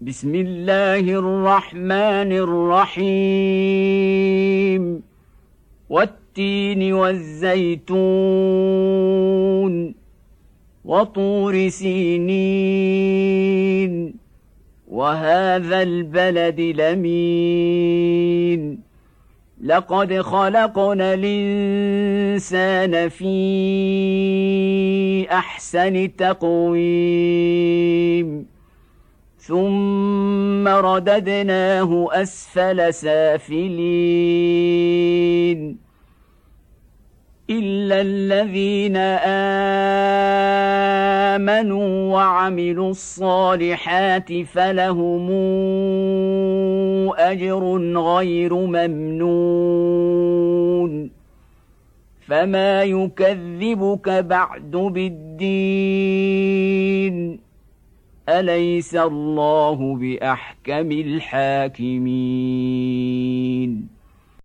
بسم الله الرحمن الرحيم. والتين والزيتون وطور سينين. وهذا البلد لمين. لقد خلقنا الإنسان في أحسن تقويم. ثم رددناه أسفل سافلين. إلا الذين آمنوا وعملوا الصالحات فلهم أجر غير ممنون. فما يكذبك بعد بالدين. أليس الله بأحكم الحاكمين؟